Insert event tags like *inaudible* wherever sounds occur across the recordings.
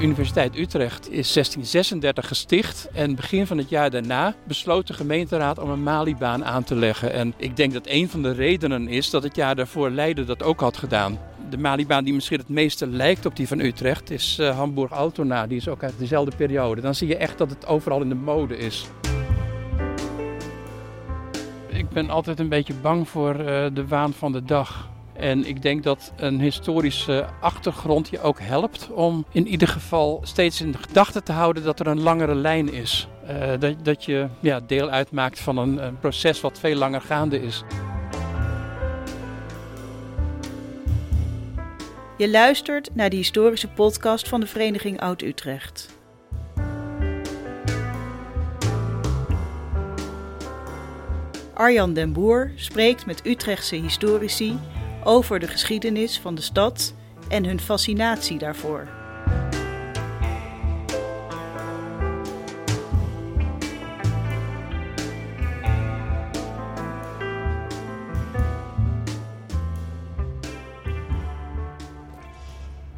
Universiteit Utrecht is 1636 gesticht en begin van het jaar daarna besloot de gemeenteraad om een Malibaan aan te leggen. En ik denk dat een van de redenen is dat het jaar daarvoor Leiden dat ook had gedaan. De Malibaan die misschien het meeste lijkt op die van Utrecht is uh, Hamburg-Altona. Die is ook uit dezelfde periode. Dan zie je echt dat het overal in de mode is. Ik ben altijd een beetje bang voor uh, de waan van de dag. En ik denk dat een historische achtergrond je ook helpt om in ieder geval steeds in gedachten te houden dat er een langere lijn is. Uh, dat, dat je ja, deel uitmaakt van een, een proces wat veel langer gaande is. Je luistert naar de historische podcast van de Vereniging Oud-Utrecht. Arjan den Boer spreekt met Utrechtse historici over de geschiedenis van de stad en hun fascinatie daarvoor.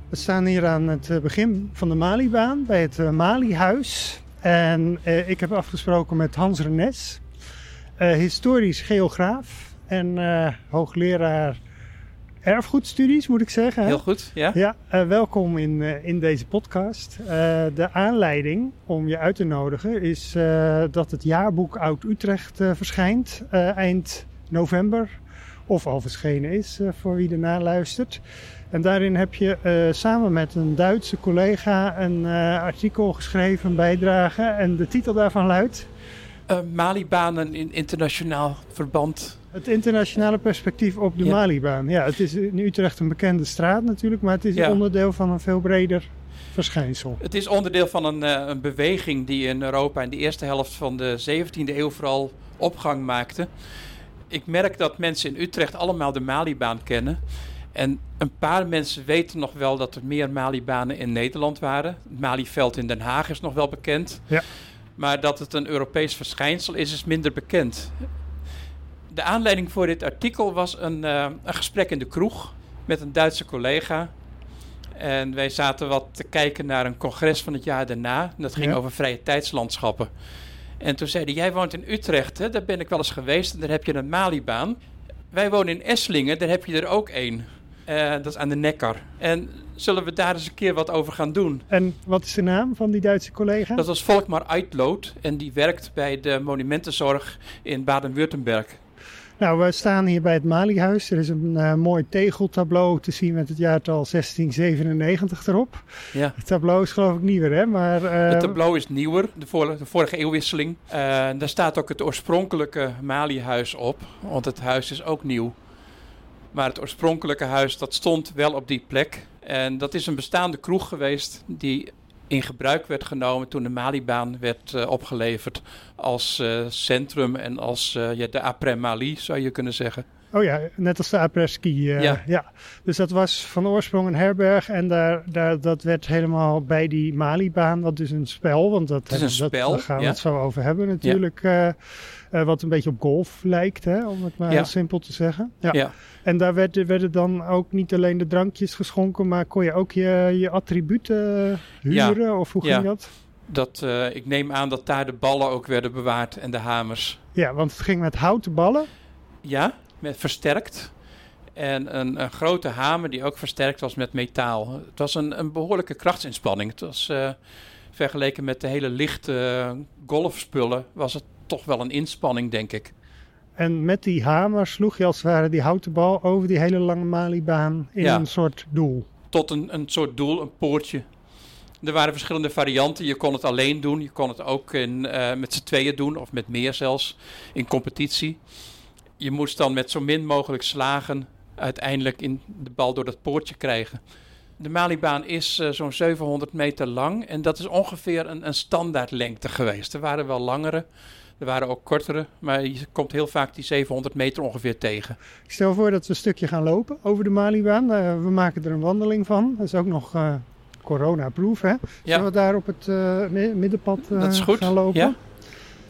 We staan hier aan het eh, begin van de Malibaan bij het eh, Malihuis. En eh, ik heb afgesproken met Hans Renes, uh, historisch geograaf en uh, hoogleraar erfgoedstudies, moet ik zeggen. Heel goed, ja. Ja, uh, welkom in, in deze podcast. de aanleiding om je uit te nodigen is dat het jaarboek Oud-Utrecht verschijnt eind november. Of al verschenen is, voor wie ernaar luistert. En daarin heb je uh, samen met een Duitse collega een uh, artikel geschreven, een bijdrage. En de titel daarvan luidt... Uh, Malibanen in internationaal verband. Het internationale perspectief op de ja. Malibaan. Ja, het is in Utrecht een bekende straat natuurlijk, maar het is ja. onderdeel van een veel breder verschijnsel. Het is onderdeel van een, een beweging die in Europa in de eerste helft van de 17e eeuw vooral opgang maakte. Ik merk dat mensen in Utrecht allemaal de Malibaan kennen. En een paar mensen weten nog wel dat er meer Malibanen in Nederland waren. Het Maliveld in Den Haag is nog wel bekend. Ja. Maar dat het een Europees verschijnsel is, is minder bekend. De aanleiding voor dit artikel was een, uh, een gesprek in de kroeg met een Duitse collega. En wij zaten wat te kijken naar een congres van het jaar daarna. En dat ging ja. over vrije tijdslandschappen. En toen zeiden jij woont in Utrecht, hè? daar ben ik wel eens geweest. En daar heb je een Malibaan. Wij wonen in Esslingen, daar heb je er ook één. Uh, dat is aan de Neckar. En zullen we daar eens een keer wat over gaan doen? En wat is de naam van die Duitse collega? Dat was Volkmar Eitloot en die werkt bij de monumentenzorg in Baden-Württemberg. Nou, we staan hier bij het Malihuis. Er is een uh, mooi tegeltableau te zien met het jaartal 1697 erop. Ja. Het tableau is geloof ik nieuwer, hè? Maar, uh, het tableau is nieuwer, de vorige, de vorige eeuwwisseling. Uh, daar staat ook het oorspronkelijke Malihuis op, want het huis is ook nieuw. Maar het oorspronkelijke huis dat stond wel op die plek. En dat is een bestaande kroeg geweest die in gebruik werd genomen toen de Malibaan werd uh, opgeleverd als uh, centrum en als uh, ja, de après-Mali zou je kunnen zeggen. Oh ja, net als de après-ski. ja. ja. Dus dat was van oorsprong een herberg en daar, daar, dat werd helemaal bij die Malibaan, dat is een spel. Want dat, het is een dat, spel. Daar gaan we ja. het zo over hebben natuurlijk. Ja. Uh, wat een beetje op golf lijkt, hè, om het maar ja. heel simpel te zeggen. Ja. ja. En daar werden, werden dan ook niet alleen de drankjes geschonken, maar kon je ook je, je attributen huren? Ja. Of hoe ging dat? dat uh, ik neem aan dat daar de ballen ook werden bewaard en de hamers. Ja, want het ging met houten ballen? Ja, met versterkt. En een, een, grote hamer die ook versterkt was met metaal. Het was een, een behoorlijke krachtsinspanning. Het was uh, vergeleken met de hele lichte golfspullen was het toch wel een inspanning, denk ik. En met die hamer sloeg je als het ware die houten bal over die hele lange Malibaan in ja. een soort doel. Tot een, een soort doel, een poortje. Er waren verschillende varianten. Je kon het alleen doen. Je kon het ook in, uh, met z'n tweeën doen, of met meer zelfs, in competitie. Je moest dan met zo min mogelijk slagen uiteindelijk in de bal door dat poortje krijgen. De Malibaan is uh, zo'n 700 meter lang en dat is ongeveer een, een standaardlengte geweest. Er waren wel langere, er waren ook kortere, maar je komt heel vaak die 700 meter ongeveer tegen. Ik stel voor dat we een stukje gaan lopen over de Malibaan. Uh, we maken er een wandeling van. Dat is ook nog uh, corona-proof, hè? Zullen we daar op het middenpad gaan lopen? Ja.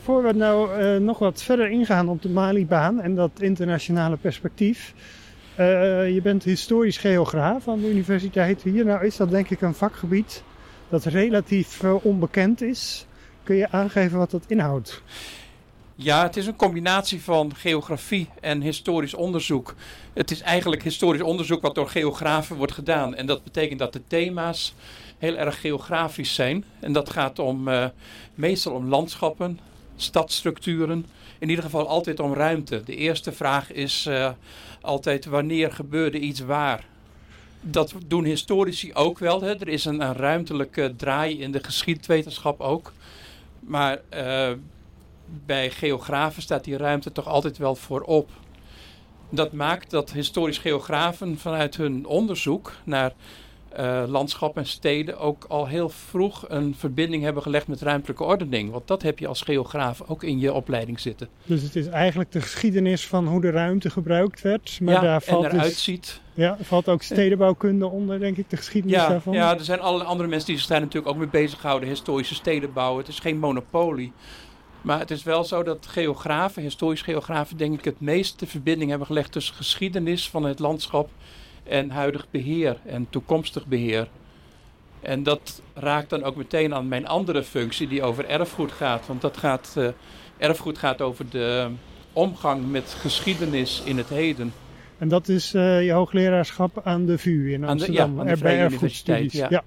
Voor we nou nog wat verder ingaan op de Malibaan en dat internationale perspectief... Uh, je bent historisch geograaf aan de universiteit hier. Nou is dat denk ik een vakgebied dat relatief onbekend is. Kun je aangeven wat dat inhoudt? Ja, het is een combinatie van geografie en historisch onderzoek. Het is eigenlijk historisch onderzoek wat door geografen wordt gedaan. En dat betekent dat de thema's heel erg geografisch zijn. En dat gaat om, uh, meestal om landschappen, stadstructuren. In ieder geval altijd om ruimte. De eerste vraag is uh, altijd wanneer gebeurde iets waar? Dat doen historici ook wel. Hè. Er is een, een ruimtelijke draai in de geschiedwetenschap ook. Maar uh, bij geografen staat die ruimte toch altijd wel voorop. Dat maakt dat historisch geografen vanuit hun onderzoek naar uh, landschap en steden ook al heel vroeg een verbinding hebben gelegd met ruimtelijke ordening. Want dat heb je als geograaf ook in je opleiding zitten. Dus het is eigenlijk de geschiedenis van hoe de ruimte gebruikt werd. Maar ja, daar valt en eruit dus, ziet. Ja, valt ook stedenbouwkunde onder, denk ik, de geschiedenis ja, daarvan. Ja, er zijn allerlei andere mensen die zich daar natuurlijk ook mee bezighouden. Historische stedenbouw. Het is geen monopolie. Maar het is wel zo dat geografen, historisch geografen, denk ik het meeste verbinding hebben gelegd tussen geschiedenis van het landschap en huidig beheer en toekomstig beheer. En dat raakt dan ook meteen aan mijn andere functie die over erfgoed gaat. Want dat gaat, uh, erfgoed gaat over de omgang met geschiedenis in het heden. En dat is uh, je hoogleraarschap aan de VU in Amsterdam, aan de, ja, aan de bij erfgoedstudies. Ja. ja.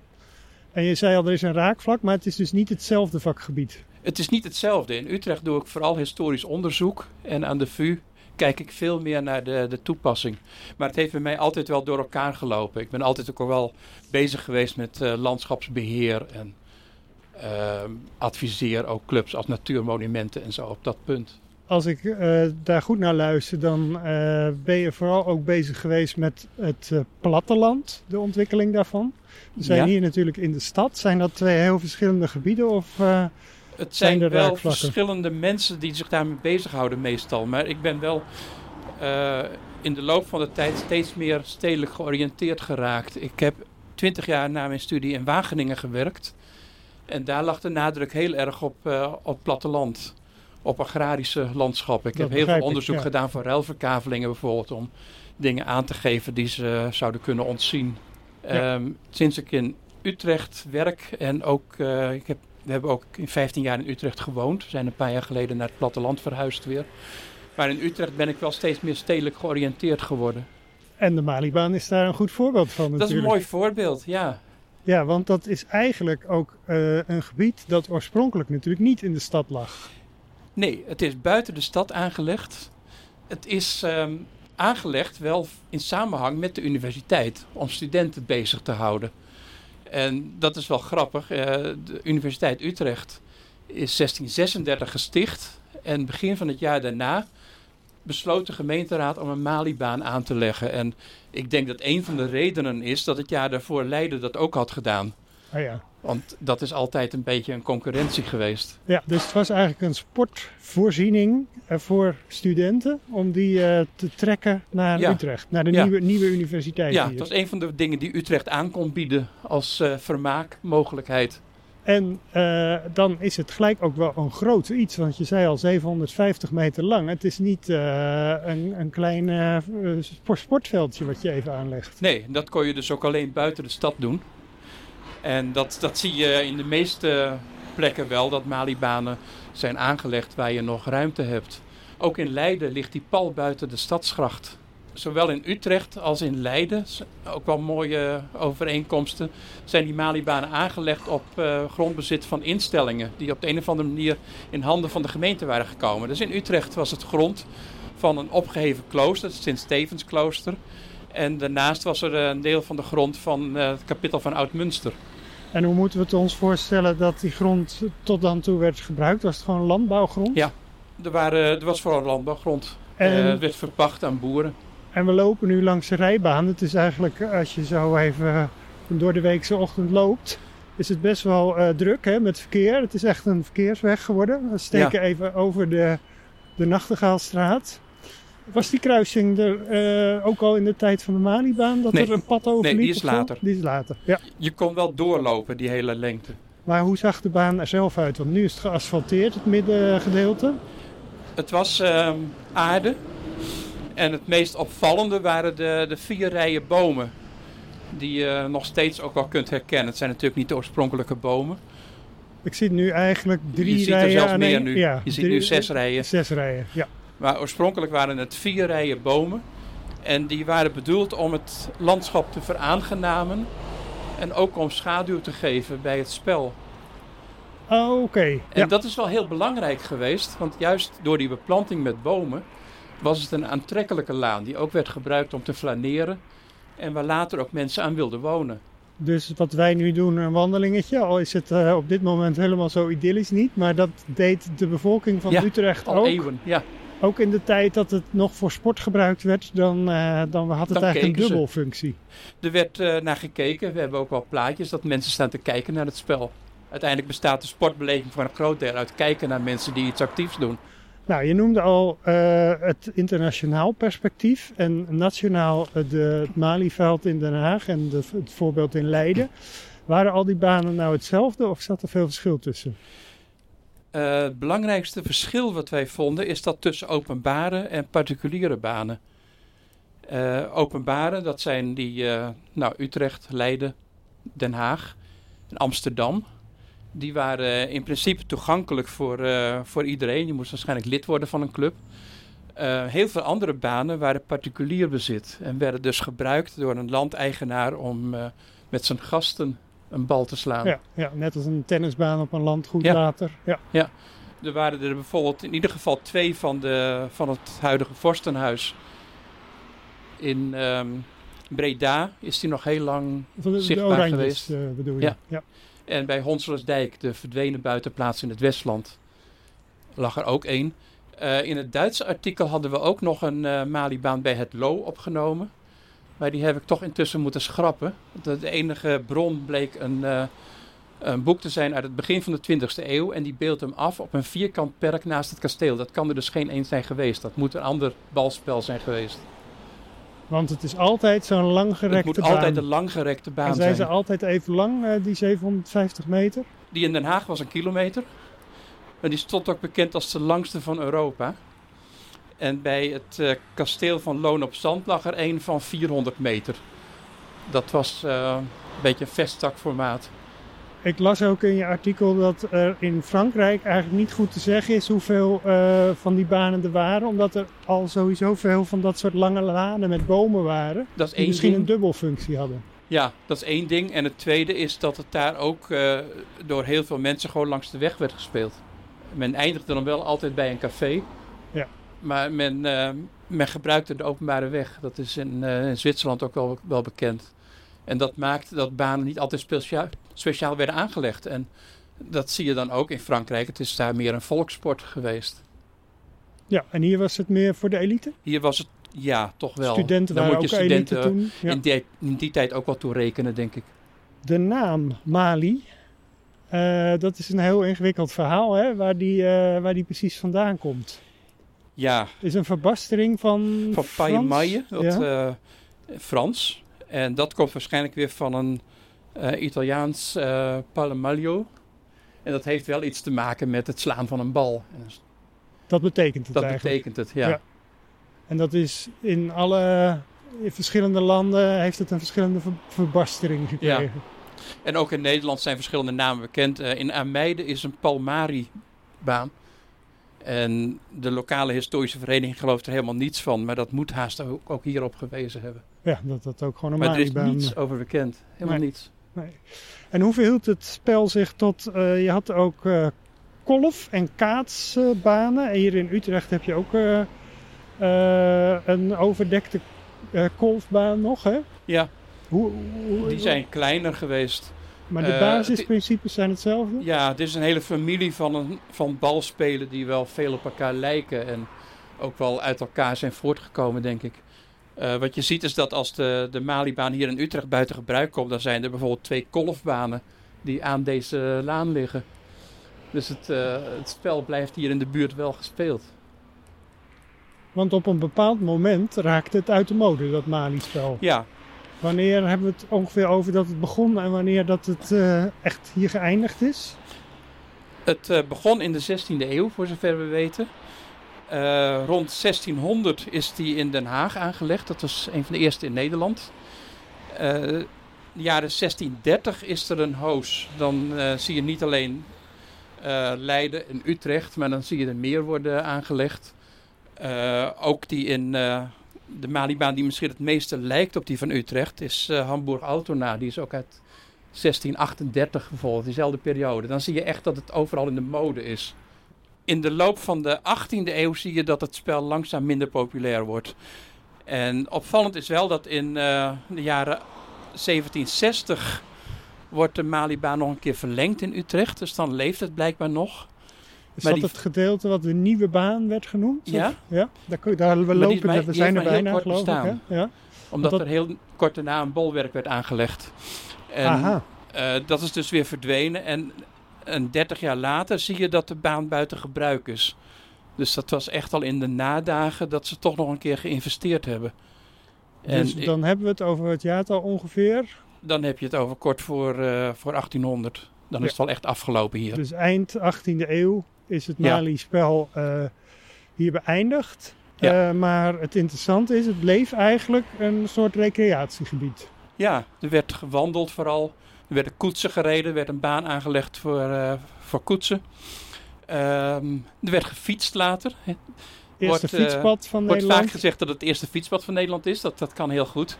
En je zei al, er is een raakvlak, maar het is dus niet hetzelfde vakgebied. Het is niet hetzelfde. In Utrecht doe ik vooral historisch onderzoek. En aan de VU kijk ik veel meer naar de, de toepassing. Maar het heeft bij mij altijd wel door elkaar gelopen. Ik ben altijd ook al wel bezig geweest met uh, landschapsbeheer. En uh, adviseer ook clubs als natuurmonumenten en zo op dat punt. Als ik uh, daar goed naar luister, dan ben je vooral ook bezig geweest met het platteland, de ontwikkeling daarvan. We zijn Ja. hier natuurlijk in de stad. Zijn dat twee heel verschillende gebieden? Of, Het Zijn zijn wel verschillende mensen die zich daarmee bezighouden meestal. Maar ik ben wel eh, in de loop van de tijd steeds meer stedelijk georiënteerd geraakt. Ik heb twintig jaar na mijn studie in Wageningen gewerkt. En daar lag de nadruk heel erg op, eh, op platteland. Op agrarische landschappen. Ik Dat heb heel veel ik, onderzoek ja. gedaan voor ruilverkavelingen bijvoorbeeld. Om dingen aan te geven die ze zouden kunnen ontzien. Ja. Ehm, sinds ik in Utrecht werk en ook, eh, ik heb, we hebben ook in 15 jaar in Utrecht gewoond. We zijn een paar jaar geleden naar het platteland verhuisd weer. Maar in Utrecht ben ik wel steeds meer stedelijk georiënteerd geworden. en de Malibaan is daar een goed voorbeeld van Dat is natuurlijk. een mooi voorbeeld, ja. Ja, want dat is eigenlijk ook uh, een gebied dat oorspronkelijk natuurlijk niet in de stad lag. Nee, het is buiten de stad aangelegd. Het is ehm, aangelegd wel in samenhang met de universiteit om studenten bezig te houden. En dat is wel grappig. eh, de Universiteit Utrecht is 1636 gesticht. En begin van het jaar daarna besloot de gemeenteraad om een Malibaan aan te leggen. En ik denk dat een van de redenen is dat het jaar daarvoor Leiden dat ook had gedaan. Ah ja. Want dat is altijd een beetje een concurrentie geweest. ja, dus het was eigenlijk een sportvoorziening eh, voor studenten om die eh, te trekken naar Ja. Utrecht, naar de Ja. nieuwe, nieuwe universiteit Ja, hier. dat was een van de dingen die Utrecht aan kon bieden als eh vermaakmogelijkheid. En dan is het gelijk ook wel een groot iets, want je zei al 750 meter lang. Het is niet een, een klein sport- sportveldje wat je even aanlegt. Nee, dat kon je dus ook alleen buiten de stad doen. En dat, dat zie je in de meeste plekken wel, dat Malibanen zijn aangelegd waar je nog ruimte hebt. Ook in Leiden ligt die pal buiten de stadsgracht. Zowel in Utrecht als in Leiden, ook wel mooie overeenkomsten, zijn die Malibanen aangelegd op eh, grondbezit van instellingen. Die op de een of andere manier in handen van de gemeente waren gekomen. Dus in Utrecht was het grond van een opgeheven klooster, het Sint-Stevens klooster. En daarnaast was er een deel van de grond van eh, het kapittel van Oud-Munster. En hoe moeten we het ons voorstellen dat die grond tot dan toe werd gebruikt? Was het gewoon landbouwgrond? Ja. Er, waren, er was vooral landbouwgrond. En, Eh, het werd verpacht aan boeren. en we lopen nu langs de rijbaan. Het is eigenlijk, als je zo even door de weekse ochtend loopt, is het best wel eh, druk hè, met verkeer. Het is echt een verkeersweg geworden. We steken even over de, de Nachtegaalstraat. Was die kruising er eh, ook al in de tijd van de Malibaan? Dat Nee. er een pad over Nee, die is later. Die is later, ja. Je kon wel doorlopen, die hele lengte. Maar hoe zag de baan er zelf uit? Want nu is het geasfalteerd, het middengedeelte. Het was ehm, aarde. En het meest opvallende waren de, de vier rijen bomen. die je nog steeds ook wel kunt herkennen. Het zijn natuurlijk niet de oorspronkelijke bomen. Ik zie nu eigenlijk drie je ziet rijen er zelfs aan meer één- nu. Ja, je ziet drie- nu zes rijen. Zes rijen, ja. Maar oorspronkelijk waren het vier rijen bomen. En die waren bedoeld om het landschap te veraangenamen. En ook om schaduw te geven bij het spel. Oh, oké. En Ja. dat is wel heel belangrijk geweest. Want juist door die beplanting met bomen was het een aantrekkelijke laan. Die ook werd gebruikt om te flaneren. En waar later ook mensen aan wilden wonen. Dus wat wij nu doen, een wandelingetje, al is het eh, op dit moment helemaal zo idyllisch niet, maar dat deed de bevolking van Ja, Utrecht Al ook. eeuwen, ja. Ook in de tijd dat het nog voor sport gebruikt werd, dan, eh, dan had het Dan eigenlijk een keken ze. dubbelfunctie. Er werd eh, naar gekeken. We hebben ook wel plaatjes dat mensen staan te kijken naar het spel. Uiteindelijk bestaat de sportbeleving voor een groot deel uit kijken naar mensen die iets actiefs doen. Nou, je noemde al eh, het internationaal perspectief en nationaal de, het Malieveld in Den Haag en de, het voorbeeld in Leiden. Waren al die banen nou hetzelfde of zat er veel verschil tussen? Eh, het belangrijkste verschil wat wij vonden is dat tussen openbare en particuliere banen. Eh, openbare, dat zijn die eh, nou, Utrecht, Leiden, Den Haag en Amsterdam. Die waren in principe toegankelijk voor, voor iedereen. Je moest waarschijnlijk lid worden van een club. Heel veel andere banen waren particulier bezit en werden dus gebruikt door een landeigenaar om met zijn gasten een bal te slaan. Ja, ja, net als een tennisbaan op een landgoed Ja. later. Ja. Er waren er bijvoorbeeld in ieder geval twee van, de, van het huidige vorstenhuis. In ehm, Breda is die nog heel lang. De, de Zichtbaar Oranjes geweest. eh, bedoel je? Ja. ja. En bij Honselersdijk, de verdwenen buitenplaats in het Westland, lag er ook één. Eh, in het Duitse artikel hadden we ook nog een eh Malibaan bij het Lo opgenomen. Maar die heb ik toch intussen moeten schrappen. De, de enige bron bleek een, eh, een boek te zijn uit het begin van de 20e eeuw. En die beeldt hem af op een vierkant perk naast het kasteel. Dat kan er dus geen één zijn geweest. Dat moet een ander balspel zijn geweest. Want het is altijd zo'n langgerekte het moet baan. altijd een langgerekte baan en zijn zijn. ze altijd even lang, eh, die 750 meter? Die in Den Haag was een kilometer. En die stond ook bekend als de langste van Europa. En bij het eh, kasteel van Loon op Zand lag er een van 400 meter. Dat was eh, een beetje een vestzakformaat. Ik las ook in je artikel dat er in Frankrijk eigenlijk niet goed te zeggen is hoeveel eh, van die banen er waren. Omdat er al sowieso veel van dat soort lange lanen met bomen waren. Dat is Die één misschien ding. een dubbelfunctie hadden. Ja, dat is één ding. En het tweede is dat het daar ook door heel veel mensen gewoon langs de weg werd gespeeld. Men eindigde dan wel altijd bij een café. Maar men, eh, men gebruikte de openbare weg. Dat is in, eh, in Zwitserland ook wel, wel bekend. En dat maakt dat banen niet altijd speciaal, speciaal werden aangelegd. En dat zie je dan ook in Frankrijk. Het is daar meer een volkssport geweest. Ja, en hier was het meer voor de elite. Hier was het, ja, toch wel. Studenten Dan waren moet ook je studenten toen. Ja. in, die, in die tijd ook wel toe rekenen, denk ik. De naam Mali, eh, dat is een heel ingewikkeld verhaal hè, waar, die, waar die precies vandaan komt. Ja, is een verbastering van van paillemaille, dat Ja. eh, Frans. En dat komt waarschijnlijk weer van een eh, Italiaans palemaglio. En dat heeft wel iets te maken met het slaan van een bal. Dat betekent het dat eigenlijk. betekent het, ja. Ja. En dat is in alle in verschillende landen heeft het een verschillende ver- verbastering gekregen. En ook in Nederland zijn verschillende namen bekend. In Ameide is een Palmari-baan. En de lokale historische vereniging gelooft er helemaal niets van. Maar dat moet haast ook, ook hierop gewezen hebben. Ja, dat dat ook gewoon een Maar er is niets over bekend. Helemaal Nee. niets. Nee. En hoe verhield het spel zich tot... eh, je had ook eh, kolf- en kaatsbanen. en hier in Utrecht heb je ook eh, een overdekte golfbaan nog, hè? Ja, Hoe, hoe- die zijn kleiner geweest. Maar de eh, basisprincipes zijn hetzelfde? Ja, het is een hele familie van, een, van balspelen die wel veel op elkaar lijken en ook wel uit elkaar zijn voortgekomen, denk ik. Eh, wat je ziet is dat als de, de Malibaan hier in Utrecht buiten gebruik komt, dan zijn er bijvoorbeeld twee kolfbanen die aan deze laan liggen. Dus het, eh, het spel blijft hier in de buurt wel gespeeld. Want op een bepaald moment raakte het uit de mode, dat Mali-spel. Ja, Wanneer hebben we het ongeveer over dat het begon en wanneer dat het eh, echt hier geëindigd is? het eh, begon in de 16e eeuw, voor zover we weten. Eh, rond 1600 is die in Den Haag aangelegd. Dat was een van de eerste in Nederland. De jaren 1630 is er een hoos. Dan zie je niet alleen Leiden en Utrecht, maar dan zie je er meer worden aangelegd. Ook die in de Malibaan die misschien het meeste lijkt op die van Utrecht is eh, Hamburg-Altona. Die is ook uit 1638 bijvoorbeeld, diezelfde periode. Dan zie je echt dat het overal in de mode is. In de loop van de 18e eeuw zie je dat het spel langzaam minder populair wordt. En opvallend is wel dat in eh, de jaren 1760 wordt de Malibaan nog een keer verlengd in Utrecht. Dus dan leeft het blijkbaar nog. Is Maar dat die- het gedeelte wat de nieuwe baan werd genoemd? Ja. Of- ja? Daar, daar we lopen, we zijn er bijna kort geloof ik. bestaan. Hè? Ja. Omdat dat- er heel kort daarna een bolwerk werd aangelegd. En Aha, eh, dat is dus weer verdwenen. En een 30 jaar later zie je dat de baan buiten gebruik is. Dus dat was echt al in de nadagen dat ze toch nog een keer geïnvesteerd hebben. En dus ik- dan hebben we het over het jaartal ongeveer. dan heb je het over kort voor, eh, voor 1800. Dan Ja. is het wel echt afgelopen hier. Dus eind 18e eeuw is het. Mali-spel eh, hier beëindigd. Ja. Eh, maar het interessante is, het bleef eigenlijk een soort recreatiegebied. Ja, er werd gewandeld vooral. Er werden koetsen gereden. Er werd een baan aangelegd voor, eh, voor koetsen. Ehm, er werd gefietst later. Het Eerste Wordt, fietspad van wordt Nederland. vaak gezegd dat het eerste fietspad van Nederland is. Dat, dat kan heel goed.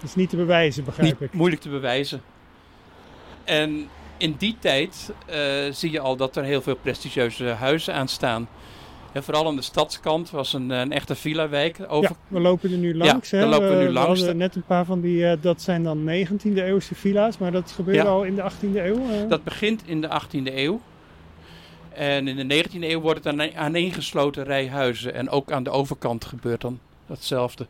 Dat is niet te bewijzen, begrijp Niet ik. moeilijk te bewijzen. En in die tijd eh, zie je al dat er heel veel prestigieuze huizen aan staan. En vooral aan de stadskant was een, een echte villa-wijk. Over... Ja, we lopen er nu langs. Ja, hè. lopen we nu langs. hadden net een paar van die, eh, dat zijn dan 19e eeuwse villa's, maar dat gebeurde Ja. al in de 18e eeuw. eh. Dat begint in de 18e eeuw. En in de 19e eeuw wordt het een aaneengesloten rij huizen. En ook aan de overkant gebeurt dan datzelfde.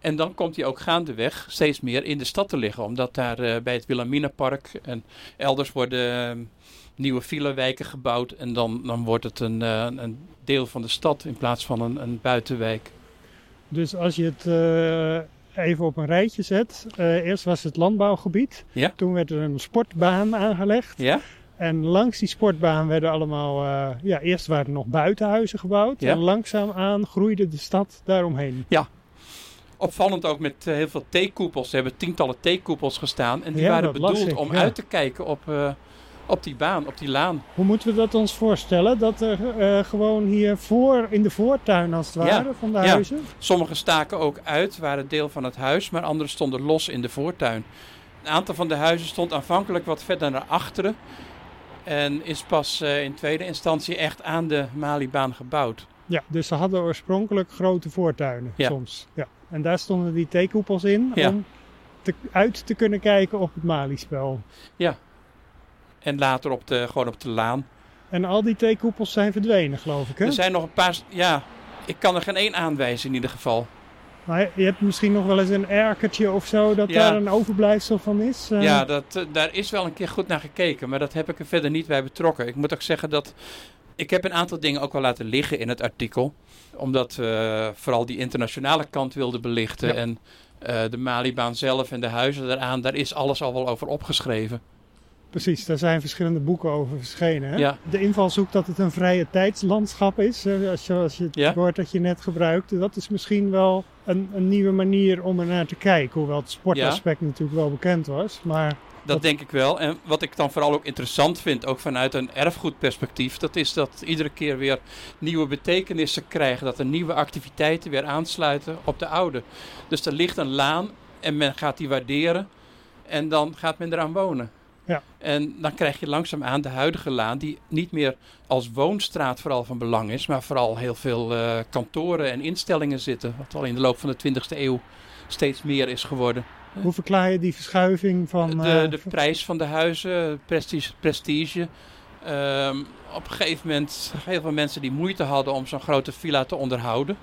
En dan komt hij ook gaandeweg steeds meer in de stad te liggen. Omdat daar eh, bij het Wilhelminapark en elders worden eh, nieuwe villa-wijken gebouwd. En dan, dan wordt het een, eh, een deel van de stad in plaats van een, een buitenwijk. Dus als je het eh, even op een rijtje zet. eerst was het landbouwgebied. Ja. Toen werd er een sportbaan aangelegd. Ja? En langs die sportbaan werden allemaal, ja, eerst waren er nog buitenhuizen gebouwd. Ja. En langzaamaan groeide de stad daaromheen. Opvallend ook met eh, heel veel theekoepels. Er hebben tientallen theekoepels gestaan. En die Ja, waren bedoeld om ja. uit te kijken op, eh, op die baan, op die laan. Hoe moeten we dat ons voorstellen? Dat er eh, gewoon hier voor, in de voortuin als het Ja. ware van de huizen? Sommige staken ook uit, waren deel van het huis, maar andere stonden los in de voortuin. Een aantal van de huizen stond aanvankelijk wat verder naar achteren. En is pas in tweede instantie echt aan de Malibaan gebouwd. Ja, dus ze hadden oorspronkelijk grote voortuinen soms. Ja. En daar stonden die theekoepels in Ja. om te, uit te kunnen kijken op het Mali-spel. En later op de, gewoon op de laan. En al die theekoepels zijn verdwenen, geloof ik. Hè? Er zijn nog een paar, ja, ik kan er geen één aanwijzen in ieder geval. Maar je hebt misschien nog wel eens een erkertje of zo dat Ja. daar een overblijfsel van is. eh. Ja, dat, eh, daar is wel een keer goed naar gekeken, maar dat heb ik er verder niet bij betrokken. Ik moet ook zeggen dat ik heb een aantal dingen ook wel laten liggen in het artikel. Omdat we vooral die internationale kant wilden belichten. Ja. En eh, de Malibaan zelf en de huizen eraan, daar is alles al wel over opgeschreven. Precies, daar zijn verschillende boeken over verschenen. Hè? Ja. De invalshoek dat het een vrije tijdslandschap is, als je, als je het Ja. woord dat je net gebruikte, dat is misschien wel een, een nieuwe manier om er naar te kijken. Hoewel het sportaspect natuurlijk wel bekend was. Maar Dat denk ik wel. En wat ik dan vooral ook interessant vind, ook vanuit een erfgoedperspectief, dat is dat iedere keer weer nieuwe betekenissen krijgen. Dat er nieuwe activiteiten weer aansluiten op de oude. Dus er ligt een laan en men gaat die waarderen en dan gaat men eraan wonen. Ja. En dan krijg je langzaamaan de huidige laan, die niet meer als woonstraat vooral van belang is, maar vooral heel veel eh, kantoren en instellingen zitten. Wat al in de loop van de 20e eeuw steeds meer is geworden. *laughs* hoe verklaar je die verschuiving van... De, eh, de prijs van de huizen, prestige. prestige. Ehm, op een gegeven moment heel veel mensen die moeite hadden om zo'n grote villa te onderhouden.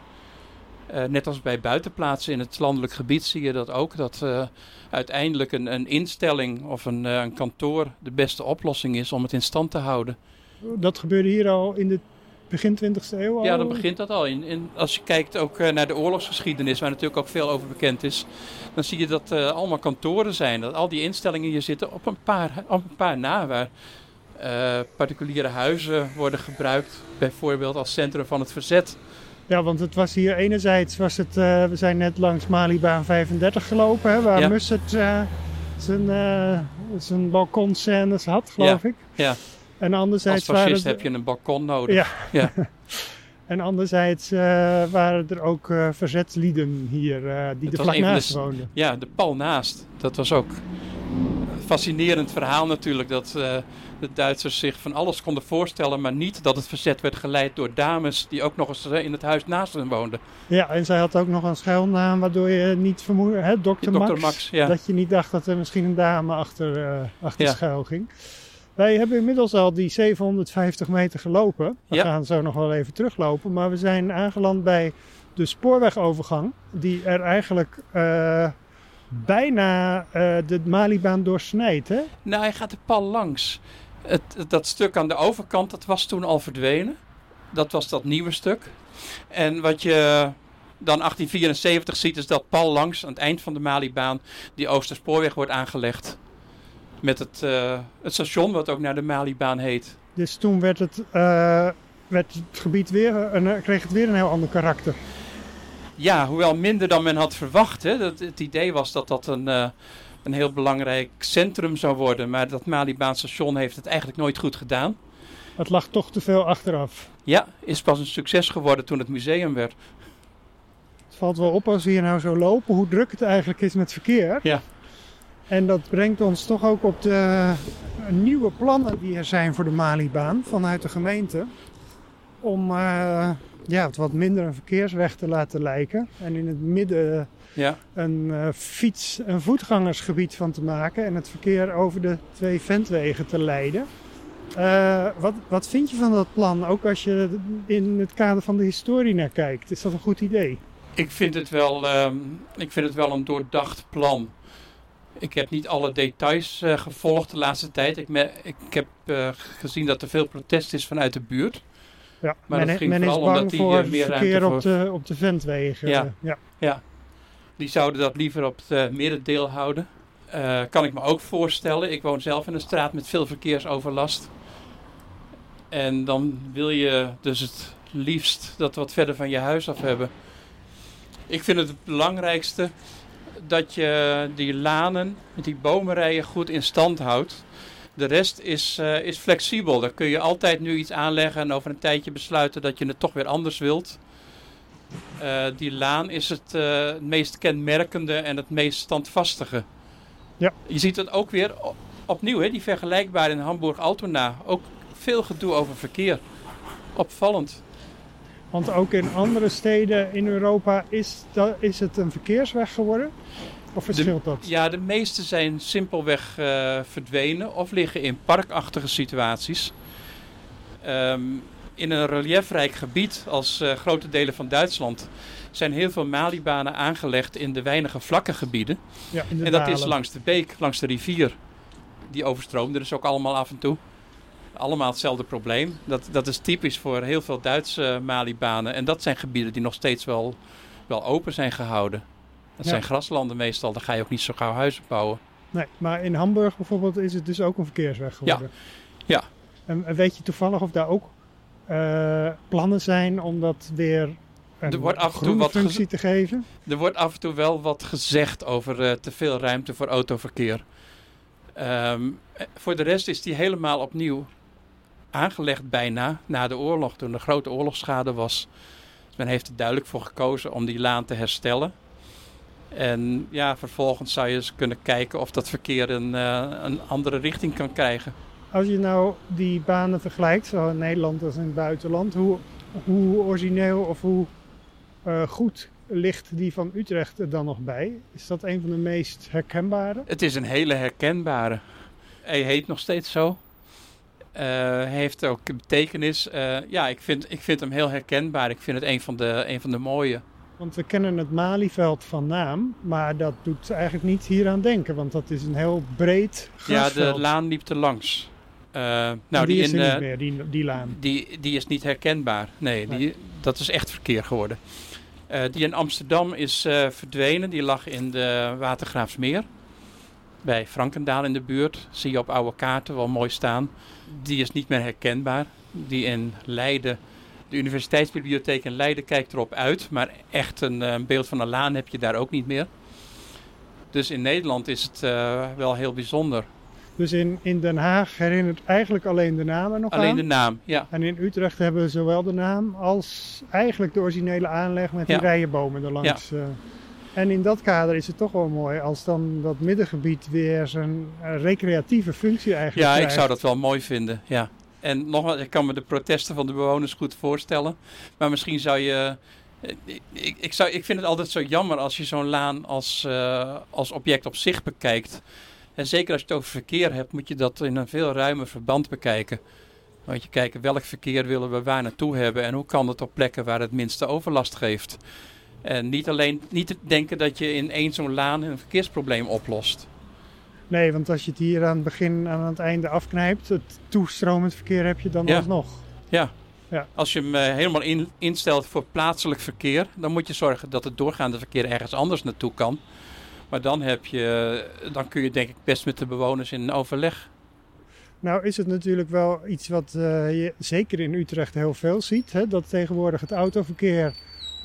Eh, net als bij buitenplaatsen in het landelijk gebied zie je dat ook. Dat eh, uiteindelijk een, een instelling of een, een kantoor de beste oplossing is om het in stand te houden. Dat gebeurde hier al in de begin 20e eeuw al? Ja, dan begint dat al. In, in, als je kijkt ook eh, naar de oorlogsgeschiedenis, waar natuurlijk ook veel over bekend is, dan zie je dat eh, allemaal kantoren zijn. Dat al die instellingen hier zitten op een paar, op een paar na, waar eh, particuliere huizen worden gebruikt, bijvoorbeeld als centrum van het verzet. Ja, want het was hier enerzijds, was het, we zijn net langs Malibaan 35 gelopen, hè, waar Ja. Mussert zijn, zijn balkonscènes had, geloof ik. Ja. En Als anderzijds waren fascist heb je een balkon nodig. Ja. Ja. *laughs* En anderzijds eh, waren er ook eh, verzetslieden hier eh, die Het er was vlak de naast s- woonden. Ja, de pal naast. Dat was ook een fascinerend verhaal natuurlijk. Dat de Duitsers zich van alles konden voorstellen, maar niet dat het verzet werd geleid door dames die ook nog eens in het huis naast hen woonden. Ja, en zij had ook nog een schuilnaam waardoor je niet vermoedde, hè, Dr. Max, Max, ja. dat je niet dacht dat er misschien een dame achter, achter schuil ging. Wij hebben inmiddels al die 750 meter gelopen. We Ja. gaan zo nog wel even teruglopen, maar we zijn aangeland bij de spoorwegovergang, die er eigenlijk eh, bijna eh, de Malibaan doorsnijdt. Hè? Nou, hij gaat de pal langs. Het, het- dat stuk aan de overkant, dat was toen al verdwenen. Dat was dat nieuwe stuk. En wat je dan 1874 ziet, is dat pal langs aan het eind van de Malibaan die Oosterspoorweg wordt aangelegd. Met het, eh, het station, wat ook naar de Malibaan heet. Dus toen werd het, eh, werd het gebied weer, een, kreeg het weer een heel ander karakter. Ja, hoewel minder dan men had verwacht. Hè. Dat, het idee was dat dat een, eh, een heel belangrijk centrum zou worden. Maar dat Malibaan station heeft het eigenlijk nooit goed gedaan. Het lag toch te veel achteraf. Ja, is pas een succes geworden toen het museum werd. Het valt wel op als we hier nou zo lopen, hoe druk het eigenlijk is met verkeer. Ja. En dat brengt ons toch ook op de nieuwe plannen die er zijn voor de Malibaan vanuit de gemeente. Om eh, ja, het wat minder een verkeersweg te laten lijken. En in het midden Ja. een eh, fiets- en voetgangersgebied van te maken. En het verkeer over de twee ventwegen te leiden. Eh, wat, wat vind je van dat plan? Ook als je in het kader van de historie naar kijkt. Is dat een goed idee? Ik vind het wel, ehm, ik vind het wel een doordacht plan. Ik heb niet alle details eh, gevolgd de laatste tijd. Ik, me- ik heb eh, gezien dat er veel protest is vanuit de buurt. Ja, Maar men, dat ging men is vooral bang omdat die, voor eh, meer verkeer ruimte op, de, op de ventwegen. Ja. ja. Die zouden dat liever op het middendeel houden. Kan ik me ook voorstellen. Ik woon zelf in een straat met veel verkeersoverlast. En dan wil je dus het liefst dat wat verder van je huis af hebben. Ik vind het het belangrijkste dat je die lanen met die bomenrijen goed in stand houdt. De rest is, eh, is flexibel. Daar kun je altijd nu iets aanleggen en over een tijdje besluiten dat je het toch weer anders wilt. Eh, die laan is het, eh, het meest kenmerkende en het meest standvastige. Ja. Je ziet het ook weer opnieuw, hè, die vergelijkbaar in Hamburg-Altona. Ook veel gedoe over verkeer. Opvallend. Want ook in andere steden in Europa is, dat, is het een verkeersweg geworden? Of verschilt dat? Ja, de meeste zijn simpelweg eh, verdwenen of liggen in parkachtige situaties. Ehm, in een reliefrijk gebied als eh, grote delen van Duitsland zijn heel veel Malibanen aangelegd in de weinige vlakke gebieden. Ja, En dat is langs de beek, langs de rivier. Die overstroomde dus ook allemaal af en toe. Allemaal hetzelfde probleem. Dat, dat is typisch voor heel veel Duitse Malibanen. En dat zijn gebieden die nog steeds wel, wel open zijn gehouden. Dat Ja. zijn graslanden meestal. Daar ga je ook niet zo gauw huizen bouwen. Nee, maar in Hamburg bijvoorbeeld is het dus ook een verkeersweg geworden. Ja. En en weet je toevallig of daar ook eh, plannen zijn om dat weer een Er wordt af en toe wat functie te geven? Er wordt af en toe wel wat gezegd over eh, te veel ruimte voor autoverkeer. Ehm, eh, voor de rest is die helemaal opnieuw aangelegd bijna na de oorlog, toen er grote oorlogsschade was. Men heeft er duidelijk voor gekozen om die laan te herstellen. En ja, vervolgens zou je eens kunnen kijken of dat verkeer een, eh, een andere richting kan krijgen. Als je nou die banen vergelijkt, zowel in Nederland als in het buitenland, hoe, hoe origineel of hoe eh, goed ligt die van Utrecht er dan nog bij? Is dat een van de meest herkenbare? Het is een hele herkenbare. Hij heet nog steeds zo. Eh, heeft ook betekenis. Eh, ja, ik vind, ik vind hem heel herkenbaar. Ik vind het een van de, een van de mooie. Want we kennen het Malieveld van naam, maar dat doet eigenlijk niet hieraan denken, want dat is een heel breed Ja, grasveld. de laan liep er langs. Eh, nou, die, die, is in, niet meer, die, die laan. die, die is niet herkenbaar. Nee, Nee. Die, dat is echt verkeer geworden. Die in Amsterdam is verdwenen. Die lag in de Watergraafsmeer. Bij Frankendaal in de buurt. Zie je op oude kaarten wel mooi staan. Die is niet meer herkenbaar. Die in Leiden, de Universiteitsbibliotheek in Leiden kijkt erop uit. Maar echt een eh, beeld van een laan heb je daar ook niet meer. Dus in Nederland is het uh, wel heel bijzonder. Dus in, in Den Haag herinnert eigenlijk alleen de namen nog alleen aan? de naam, ja. En in Utrecht hebben we zowel de naam als eigenlijk de originele aanleg met die Ja. rijenbomen erlangs. eh. En in dat kader is het toch wel mooi als dan dat middengebied weer zijn eh, recreatieve functie eigenlijk Ja, ik zou dat wel mooi vinden, ja. En nogmaals, ik kan me de protesten van de bewoners goed voorstellen. Maar misschien zou je... eh, Ik, ik, zou, ik vind het altijd zo jammer als je zo'n laan als, eh, als object op zich bekijkt. En zeker als je het over verkeer hebt, moet je dat in een veel ruimer verband bekijken. Want je kijkt welk verkeer willen we waar naartoe hebben en hoe kan het op plekken waar het minste overlast geeft. En niet alleen niet te denken dat je in één zo'n laan een verkeersprobleem oplost. Nee, want als je het hier aan het begin en aan het einde afknijpt, het toestromend verkeer heb je dan Ja. alsnog. Ja. Ja. Als je hem eh, helemaal in, instelt voor plaatselijk verkeer, dan moet je zorgen dat het doorgaande verkeer ergens anders naartoe kan. Maar dan, heb je, dan kun je denk ik best met de bewoners in overleg. Nou is het natuurlijk wel iets wat eh, je zeker in Utrecht heel veel ziet. Hè? Dat tegenwoordig het autoverkeer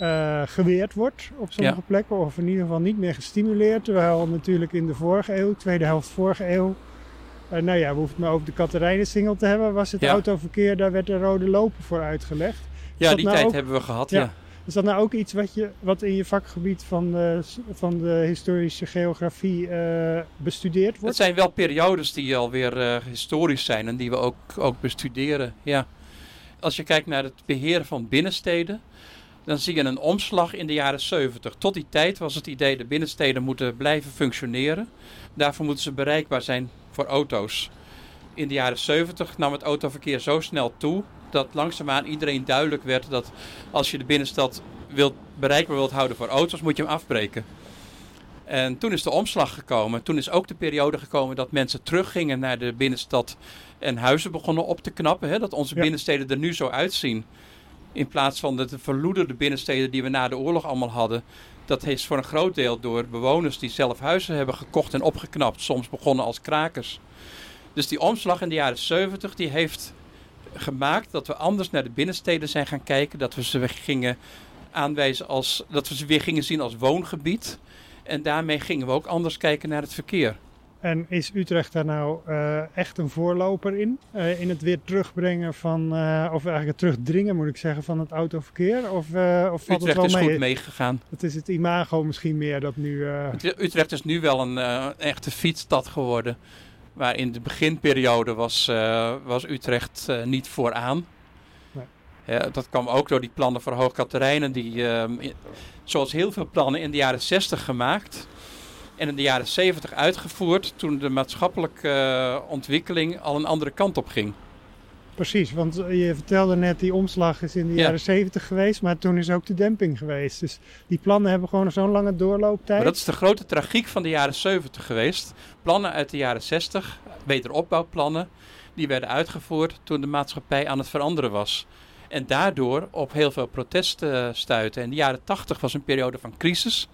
eh, geweerd wordt op sommige plekken. Of in ieder geval niet meer gestimuleerd. Terwijl natuurlijk in de vorige eeuw, tweede helft vorige eeuw... eh, nou ja, we hoeven het maar over de Katerijnensingel te hebben. Was het Ja. autoverkeer, daar werd de rode loper voor uitgelegd. Ja, die nou tijd ook- hebben we gehad, Ja. ja. Is dat nou ook iets wat, je, wat in je vakgebied van de, van de historische geografie eh, bestudeerd Het wordt? zijn wel periodes die alweer eh historisch zijn en die we ook, ook bestuderen. Ja. Als je kijkt naar het beheer van binnensteden, dan zie je een omslag in de jaren 70. Tot die tijd was het idee de binnensteden moeten blijven functioneren. Daarvoor moeten ze bereikbaar zijn voor auto's. In de jaren 70 nam het autoverkeer zo snel toe dat langzaamaan iedereen duidelijk werd dat als je de binnenstad wilt, bereikbaar wilt houden voor auto's, moet je hem afbreken. En toen is de omslag gekomen. Toen is ook de periode gekomen dat mensen teruggingen naar de binnenstad en huizen begonnen op te knappen. Hè? Dat onze Ja. binnensteden er nu zo uitzien. In plaats van de, de verloederde binnensteden die we na de oorlog allemaal hadden. Dat is voor een groot deel door bewoners die zelf huizen hebben gekocht en opgeknapt. Soms begonnen als krakers. Dus die omslag in de jaren 70 die heeft gemaakt dat we anders naar de binnensteden zijn gaan kijken. Dat we ze weer gingen aanwijzen als dat we ze weer gingen zien als woongebied. En daarmee gingen we ook anders kijken naar het verkeer. En is Utrecht daar nou eh, echt een voorloper in? Eh, in het weer terugbrengen van, eh, of eigenlijk het terugdringen moet ik zeggen, van het autoverkeer? Of, of valt Utrecht het is wel mee? goed meegegaan. Het is het imago misschien meer dat nu... Ut- Utrecht is nu wel een echte fietsstad geworden. Maar in de beginperiode was, was Utrecht niet vooraan. Nee. Ja, dat kwam ook door die plannen voor Hoogkaterijnen. Die, ehm, zoals heel veel plannen in de jaren 60 gemaakt. En in de jaren 70 uitgevoerd toen de maatschappelijke eh, ontwikkeling al een andere kant op ging. Precies, want je vertelde net die omslag is in de Ja. jaren 70 geweest, maar toen is ook de demping geweest. Dus die plannen hebben gewoon zo'n lange doorlooptijd. Maar dat is de grote tragiek van de jaren 70 geweest. Plannen uit de jaren 60, wederopbouwplannen, die werden uitgevoerd toen de maatschappij aan het veranderen was. En daardoor op heel veel protesten stuiten. En de jaren 80 was een periode van crisis.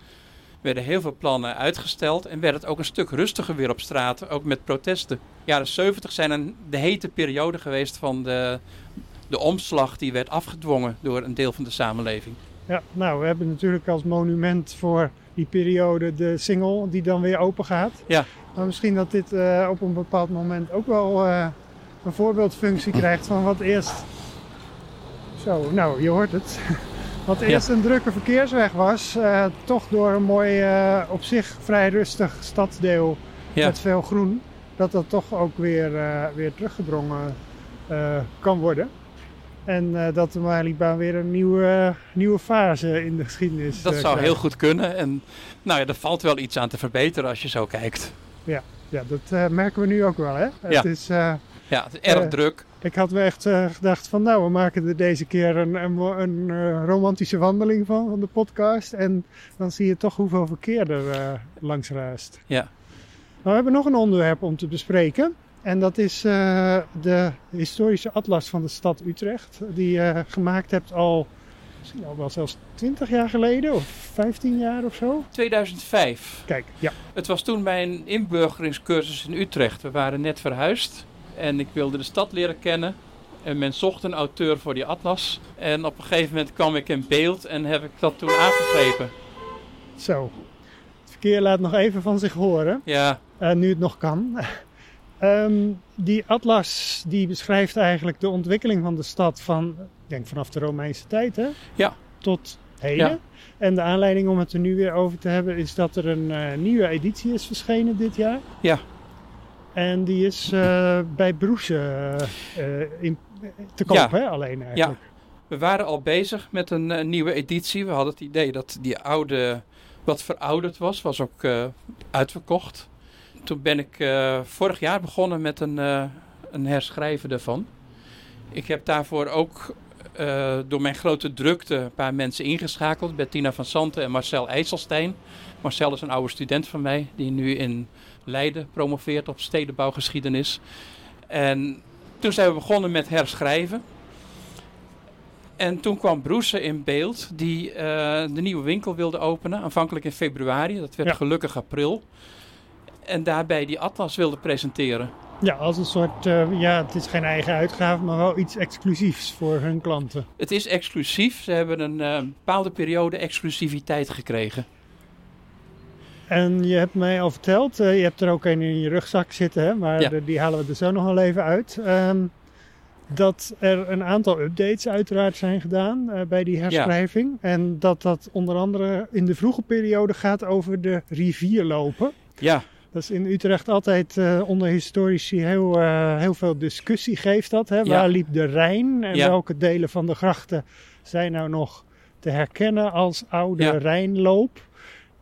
Werden heel veel plannen uitgesteld en werd het ook een stuk rustiger weer op straat, ook met protesten. De jaren 70 zijn een, de hete periode geweest van de, de omslag die werd afgedwongen door een deel van de samenleving. Ja, nou, we hebben natuurlijk als monument voor die periode de single die dan weer open gaat. Ja. Maar misschien dat dit eh, op een bepaald moment ook wel eh, een voorbeeldfunctie krijgt van wat eerst... Zo, nou, je hoort het. *laughs* Wat eerst een drukke verkeersweg was, eh, toch door een mooi, eh, op zich vrij rustig stadsdeel Ja. met veel groen, dat dat toch ook weer, eh, weer teruggedrongen kan worden. En eh, dat de Malibaan weer een nieuwe, nieuwe fase in de geschiedenis Dat zou heel goed kunnen. En nou ja, er valt wel iets aan te verbeteren als je zo kijkt. Ja, dat eh, merken we nu ook wel. Hè? Ja. Het is, Ja, het is erg druk. Ik had wel echt eh, gedacht van nou, we maken er deze keer een, een, een eh, romantische wandeling van, van de podcast. En dan zie je toch hoeveel verkeer er eh, langs raast. Ja. Maar we hebben nog een onderwerp om te bespreken. En dat is de historische atlas van de stad Utrecht. Die je gemaakt hebt al, misschien al wel zelfs 20 jaar geleden of 15 jaar of zo. 2005. Kijk, ja. Het was toen mijn inburgeringscursus in Utrecht. We waren net verhuisd en ik wilde de stad leren kennen. En men zocht een auteur voor die atlas. En op een gegeven moment kwam ik in beeld en heb ik dat toen aangegrepen. Zo. Het verkeer laat nog even van zich horen, Ja, eh, nu het nog kan. *laughs* Ehm, die atlas die beschrijft eigenlijk de ontwikkeling van de stad van, ik denk vanaf de Romeinse tijd, hè? Ja. Tot heden. Ja. En de aanleiding om het er nu weer over te hebben is dat er een eh, nieuwe editie is verschenen dit jaar. Ja. En die is eh, bij Broese eh, in, te koop, Ja. hè? Alleen eigenlijk. we waren al bezig met een eh, nieuwe editie. We hadden het idee dat die oude wat verouderd was, was ook eh, uitverkocht. Toen ben ik eh, vorig jaar begonnen met een, eh, een herschrijven daarvan. Ik heb daarvoor ook eh, door mijn grote drukte een paar mensen ingeschakeld. Bettina van Santen en Marcel IJsselstein. Marcel is een oude student van mij die nu in Leiden promoveert op stedenbouwgeschiedenis. En toen zijn we begonnen met herschrijven. En toen kwam Broese in beeld, die eh, de nieuwe winkel wilde openen. Aanvankelijk in februari, dat werd Ja. gelukkig april. En daarbij die atlas wilde presenteren. Ja, als een soort, eh, ja, het is geen eigen uitgave, maar wel iets exclusiefs voor hun klanten. Het is exclusief. Ze hebben een eh, bepaalde periode exclusiviteit gekregen. En je hebt mij al verteld, eh, je hebt er ook een in je rugzak zitten, hè, maar Ja. de- die halen we er zo nog wel even uit. Ehm, dat er een aantal updates uiteraard zijn gedaan eh, bij die herschrijving. En dat dat onder andere in de vroege periode gaat over de rivierlopen. Ja, Dat is in Utrecht altijd eh, onder historici heel, eh, heel veel discussie geeft dat. Hè? Ja. Waar liep de Rijn en Ja. welke delen van de grachten zijn nou nog te herkennen als oude Ja. Rijnloop?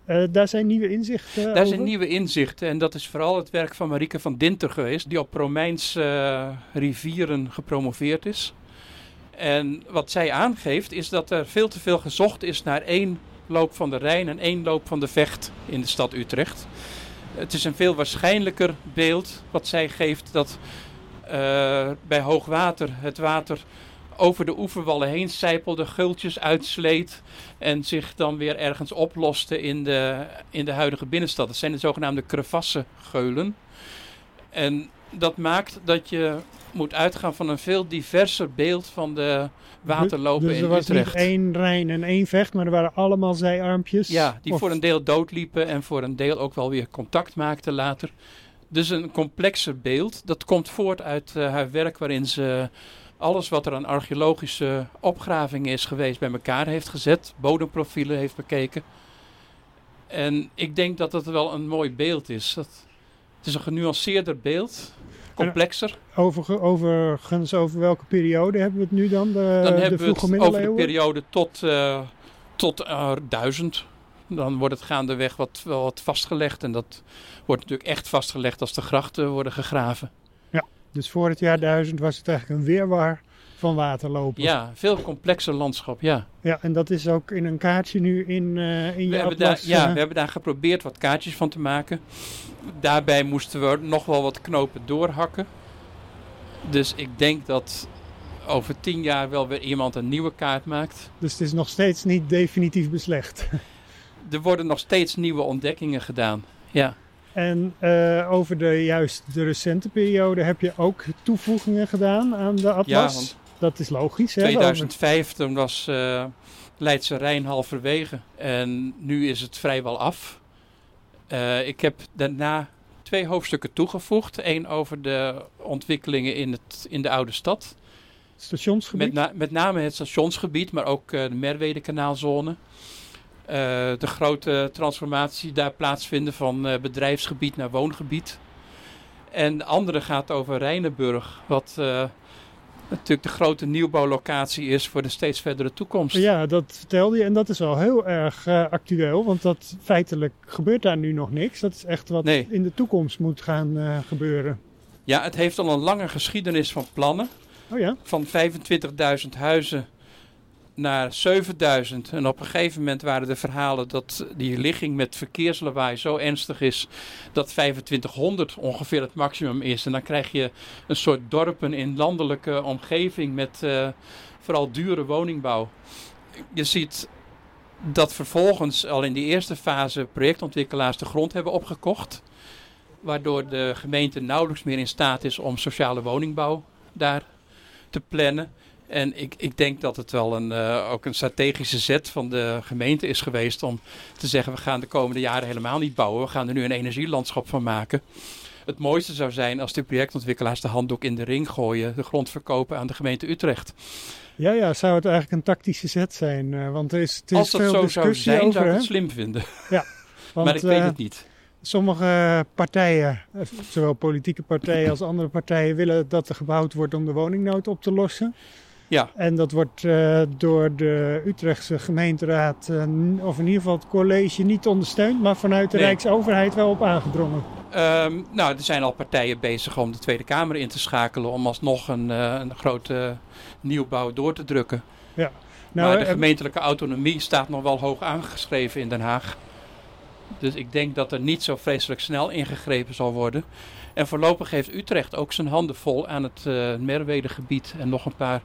Eh, daar zijn nieuwe inzichten daar over. zijn nieuwe inzichten. En dat is vooral het werk van Marieke van Dinter geweest, die op Romeins eh, rivieren gepromoveerd is. En wat zij aangeeft is dat er veel te veel gezocht is naar één loop van de Rijn en één loop van de Vecht in de stad Utrecht. Het is een veel waarschijnlijker beeld wat zij geeft dat eh, bij hoogwater het water over de oeverwallen heen sijpelde, gultjes uitsleet en zich dan weer ergens oploste in de, in de huidige binnenstad. Dat zijn de zogenaamde crevassengeulen. En dat maakt dat je moet uitgaan van een veel diverser beeld van de waterlopen dus er in was Utrecht. niet één Rijn en één Vecht, maar er waren allemaal zijarmpjes. Ja, die Of- voor een deel doodliepen en voor een deel ook wel weer contact maakten later. Dus een complexer beeld. Dat komt voort uit eh, haar werk waarin ze alles wat er aan archeologische opgravingen is geweest bij elkaar heeft gezet. Bodemprofielen heeft bekeken. En ik denk dat het wel een mooi beeld is. Dat, het is een genuanceerder beeld. Complexer. Over, overigens, over welke periode hebben we het nu dan? De, Dan de hebben we het over de periode tot, eh tot eh, 1000. Dan wordt het gaandeweg wat, wat vastgelegd. En dat wordt natuurlijk echt vastgelegd als de grachten worden gegraven. Dus voor het jaar 1000 was het eigenlijk een weerwar van waterlopen. Ja, veel complexer landschap, ja. Ja, en dat is ook in een kaartje nu in, eh in je We hebben, daar, atlas. ja, eh, we hebben daar geprobeerd wat kaartjes van te maken. Daarbij moesten we nog wel wat knopen doorhakken. Dus ik denk dat over tien jaar wel weer iemand een nieuwe kaart maakt. Dus het is nog steeds niet definitief beslecht. *laughs* Er worden nog steeds nieuwe ontdekkingen gedaan. Ja, En eh, over de juist de recente periode heb je ook toevoegingen gedaan aan de atlas. Ja, want dat is logisch. Hè? 2005 toen was eh Leidse Rijn halverwege. En nu is het vrijwel af. Eh, ik heb daarna twee hoofdstukken toegevoegd. Eén over de ontwikkelingen in, het, in de oude stad. Stationsgebied. Met, na- met name het stationsgebied, maar ook de Merwede-kanaalzone. Eh, de grote transformatie daar plaatsvinden van eh, bedrijfsgebied naar woongebied. En de andere gaat over Rijnenburg, wat eh, natuurlijk de grote nieuwbouwlocatie is voor de steeds verdere toekomst. Ja, dat vertelde je. En dat is wel heel erg actueel. Want dat feitelijk gebeurt daar nu nog niks. Dat is echt wat Nee. in de toekomst moet gaan gebeuren. Ja, het heeft al een lange geschiedenis van plannen. Oh ja, Van 25.000 huizen naar 7.000. En op een gegeven moment waren de verhalen dat die ligging met verkeerslawaai zo ernstig is dat 2500 ongeveer het maximum is. En dan krijg je een soort dorpen in landelijke omgeving met eh, vooral dure woningbouw. Je ziet dat vervolgens al in die eerste fase projectontwikkelaars de grond hebben opgekocht. Waardoor de gemeente nauwelijks meer in staat is om sociale woningbouw daar te plannen. En ik, ik denk dat het wel een, uh, ook een strategische zet van de gemeente is geweest om te zeggen: we gaan de komende jaren helemaal niet bouwen. We gaan er nu een energielandschap van maken. Het mooiste zou zijn als de projectontwikkelaars de handdoek in de ring gooien, de grond verkopen aan de gemeente Utrecht. Ja, ja, zou het eigenlijk een tactische zet zijn? Uh, want er is, er als dat veel zo zou zijn, over, zou ik hè? het slim vinden. Ja, *laughs* want, maar ik weet uh, het niet. Sommige partijen, zowel politieke partijen als andere partijen, willen dat er gebouwd wordt om de woningnood op te lossen. Ja. En dat wordt uh, door de Utrechtse gemeenteraad, uh, of in ieder geval het college, niet ondersteund, maar vanuit de Nee. Rijksoverheid wel op aangedrongen. Um, nou, er zijn al partijen bezig om de Tweede Kamer in te schakelen om alsnog een, uh, een grote nieuwbouw door te drukken. Ja. Nou, maar de eh, gemeentelijke autonomie staat nog wel hoog aangeschreven in Den Haag. Dus ik denk dat er niet zo vreselijk snel ingegrepen zal worden. En voorlopig heeft Utrecht ook zijn handen vol aan het uh, Merwedegebied en nog een paar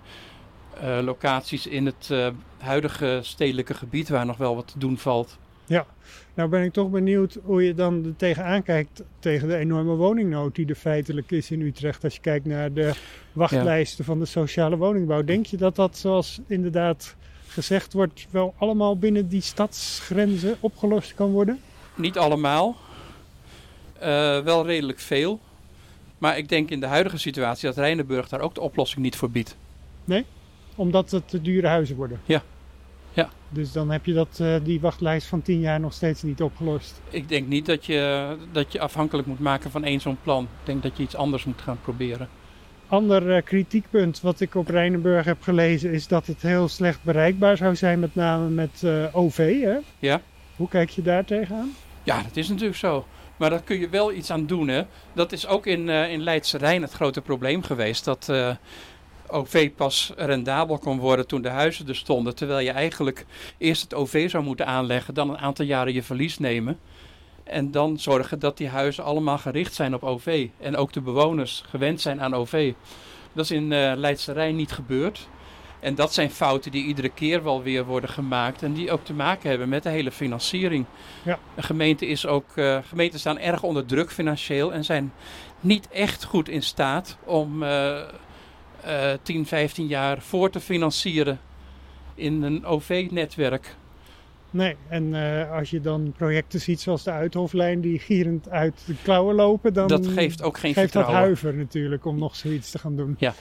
uh, locaties in het uh, huidige stedelijke gebied waar nog wel wat te doen valt. Ja, nou ben ik toch benieuwd hoe je dan er tegenaan kijkt tegen de enorme woningnood die er feitelijk is in Utrecht. Als je kijkt naar de wachtlijsten ja. van de sociale woningbouw. Denk je dat dat zoals inderdaad gezegd wordt wel allemaal binnen die stadsgrenzen opgelost kan worden? Niet allemaal. Uh, wel redelijk veel. Maar ik denk in de huidige situatie dat Rijnenburg daar ook de oplossing niet voor biedt. Nee? Omdat het te dure huizen worden? Ja. ja. Dus dan heb je dat, uh, die wachtlijst van 10 jaar nog steeds niet opgelost? Ik denk niet dat je, dat je afhankelijk moet maken van één zo'n plan. Ik denk dat je iets anders moet gaan proberen. Ander uh, kritiekpunt wat ik op Rijnenburg heb gelezen is dat het heel slecht bereikbaar zou zijn, met name met OV. Hè? Ja. Hoe kijk je daar tegenaan? Ja, dat is natuurlijk zo. Maar daar kun je wel iets aan doen. Hè? Dat is ook in, uh, in Leidse Rijn het grote probleem geweest. Dat uh, OV pas rendabel kon worden toen de huizen er stonden. Terwijl je eigenlijk eerst het OV zou moeten aanleggen. Dan een aantal jaren je verlies nemen. En dan zorgen dat die huizen allemaal gericht zijn op OV. En ook de bewoners gewend zijn aan OV. Dat is in uh, Leidse Rijn niet gebeurd. En dat zijn fouten die iedere keer wel weer worden gemaakt. En die ook te maken hebben met de hele financiering. Ja. De gemeente is ook, uh, gemeenten staan erg onder druk financieel. En zijn niet echt goed in staat om uh, uh, 10, 15 jaar voor te financieren in een OV-netwerk. Nee, en uh, als je dan projecten ziet zoals de Uithoflijn die gierend uit de klauwen lopen, dan dat geeft ook geen geeft vertrouwen. dat huiver natuurlijk om nog zoiets te gaan doen. Ja.